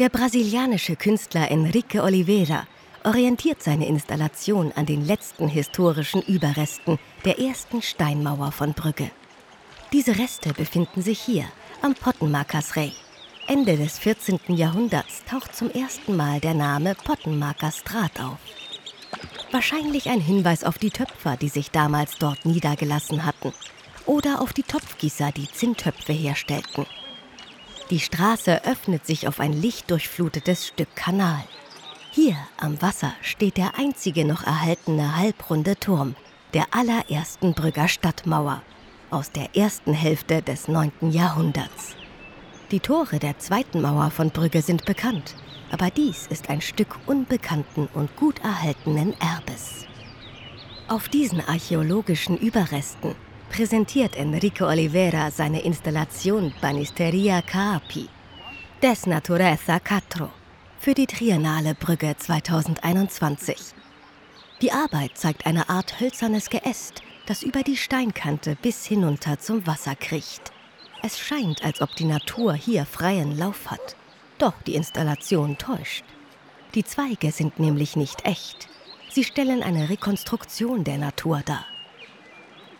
Der brasilianische Künstler Enrique Oliveira orientiert seine Installation an den letzten historischen Überresten der ersten Steinmauer von Brügge. Diese Reste befinden sich hier am Pottenmarkers Rey. Ende des 14. Jahrhunderts taucht zum ersten Mal der Name Pottenmarker Straat auf. Wahrscheinlich ein Hinweis auf die Töpfer, die sich damals dort niedergelassen hatten, oder auf die Topfgießer, die Zinntöpfe herstellten. Die Straße öffnet sich auf ein lichtdurchflutetes Stück Kanal. Hier am Wasser steht der einzige noch erhaltene halbrunde Turm der allerersten Brügger Stadtmauer aus der ersten Hälfte des 9. Jahrhunderts. Die Tore der zweiten Mauer von Brügge sind bekannt, aber dies ist ein Stück unbekannten und gut erhaltenen Erbes. Auf diesen archäologischen Überresten präsentiert Enrique Oliveira seine Installation Banisteria Capi, Des Natureza Catro, für die Triennale Brügge 2021. Die Arbeit zeigt eine Art hölzernes Geäst, das über die Steinkante bis hinunter zum Wasser kriecht. Es scheint, als ob die Natur hier freien Lauf hat. Doch die Installation täuscht. Die Zweige sind nämlich nicht echt. Sie stellen eine Rekonstruktion der Natur dar.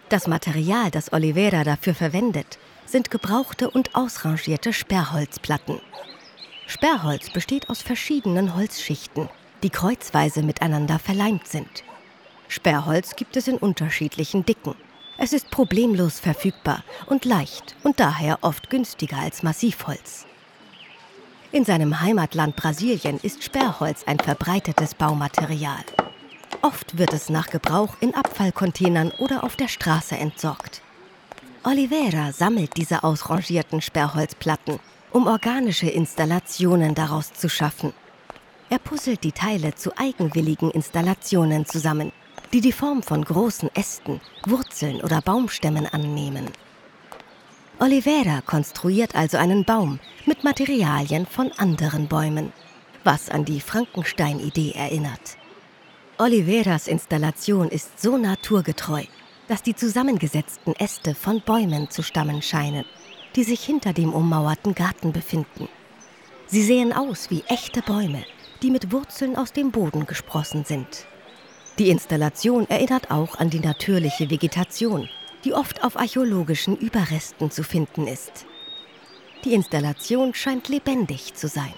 Das Material, das Oliveira dafür verwendet, sind gebrauchte und ausrangierte Sperrholzplatten. Sperrholz besteht aus verschiedenen Holzschichten, die kreuzweise miteinander verleimt sind. Sperrholz gibt es in unterschiedlichen Dicken. Es ist problemlos verfügbar und leicht und daher oft günstiger als Massivholz. In seinem Heimatland Brasilien ist Sperrholz ein verbreitetes Baumaterial. Oft wird es nach Gebrauch in Abfallcontainern oder auf der Straße entsorgt. Oliveira sammelt diese ausrangierten Sperrholzplatten, um organische Installationen daraus zu schaffen. Er puzzelt die Teile zu eigenwilligen Installationen zusammen, die die Form von großen Ästen, Wurzeln oder Baumstämmen annehmen. Oliveira konstruiert also einen Baum mit Materialien von anderen Bäumen, was an die Frankenstein-Idee erinnert. Oliveras Installation ist so naturgetreu, dass die zusammengesetzten Äste von Bäumen zu stammen scheinen, die sich hinter dem ummauerten Garten befinden. Sie sehen aus wie echte Bäume, die mit Wurzeln aus dem Boden gesprossen sind. Die Installation erinnert auch an die natürliche Vegetation, die oft auf archäologischen Überresten zu finden ist. Die Installation scheint lebendig zu sein.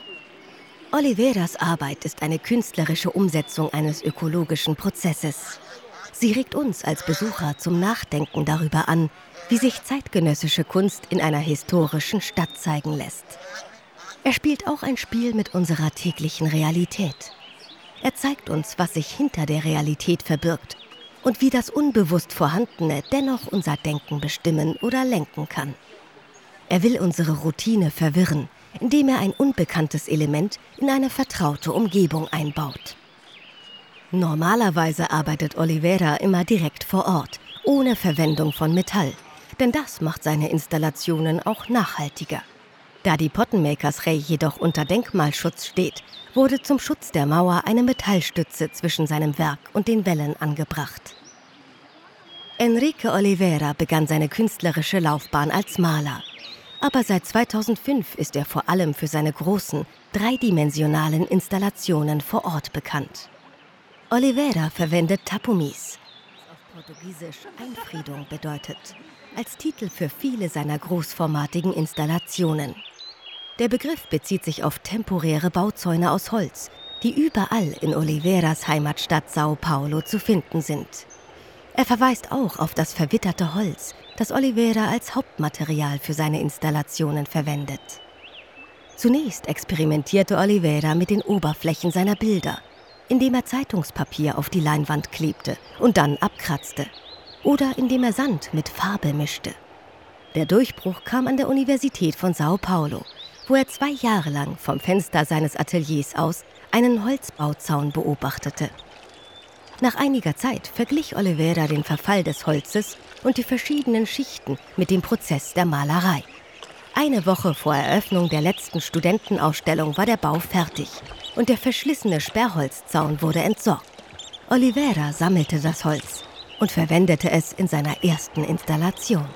Oliveras Arbeit ist eine künstlerische Umsetzung eines ökologischen Prozesses. Sie regt uns als Besucher zum Nachdenken darüber an, wie sich zeitgenössische Kunst in einer historischen Stadt zeigen lässt. Er spielt auch ein Spiel mit unserer täglichen Realität. Er zeigt uns, was sich hinter der Realität verbirgt und wie das unbewusst Vorhandene dennoch unser Denken bestimmen oder lenken kann. Er will unsere Routine verwirren indem er ein unbekanntes Element in eine vertraute Umgebung einbaut. Normalerweise arbeitet Oliveira immer direkt vor Ort, ohne Verwendung von Metall, denn das macht seine Installationen auch nachhaltiger. Da die Pottenmakers Ray jedoch unter Denkmalschutz steht, wurde zum Schutz der Mauer eine Metallstütze zwischen seinem Werk und den Wellen angebracht. Enrique Oliveira begann seine künstlerische Laufbahn als Maler aber seit 2005 ist er vor allem für seine großen, dreidimensionalen Installationen vor Ort bekannt. Oliveira verwendet Tapumis, was auf Portugiesisch Einfriedung bedeutet, als Titel für viele seiner großformatigen Installationen. Der Begriff bezieht sich auf temporäre Bauzäune aus Holz, die überall in Oliveiras Heimatstadt Sao Paulo zu finden sind. Er verweist auch auf das verwitterte Holz, das Oliveira als Hauptmaterial für seine Installationen verwendet. Zunächst experimentierte Oliveira mit den Oberflächen seiner Bilder, indem er Zeitungspapier auf die Leinwand klebte und dann abkratzte oder indem er Sand mit Farbe mischte. Der Durchbruch kam an der Universität von Sao Paulo, wo er zwei Jahre lang vom Fenster seines Ateliers aus einen Holzbauzaun beobachtete. Nach einiger Zeit verglich Oliveira den Verfall des Holzes und die verschiedenen Schichten mit dem Prozess der Malerei. Eine Woche vor Eröffnung der letzten Studentenausstellung war der Bau fertig und der verschlissene Sperrholzzaun wurde entsorgt. Oliveira sammelte das Holz und verwendete es in seiner ersten Installation.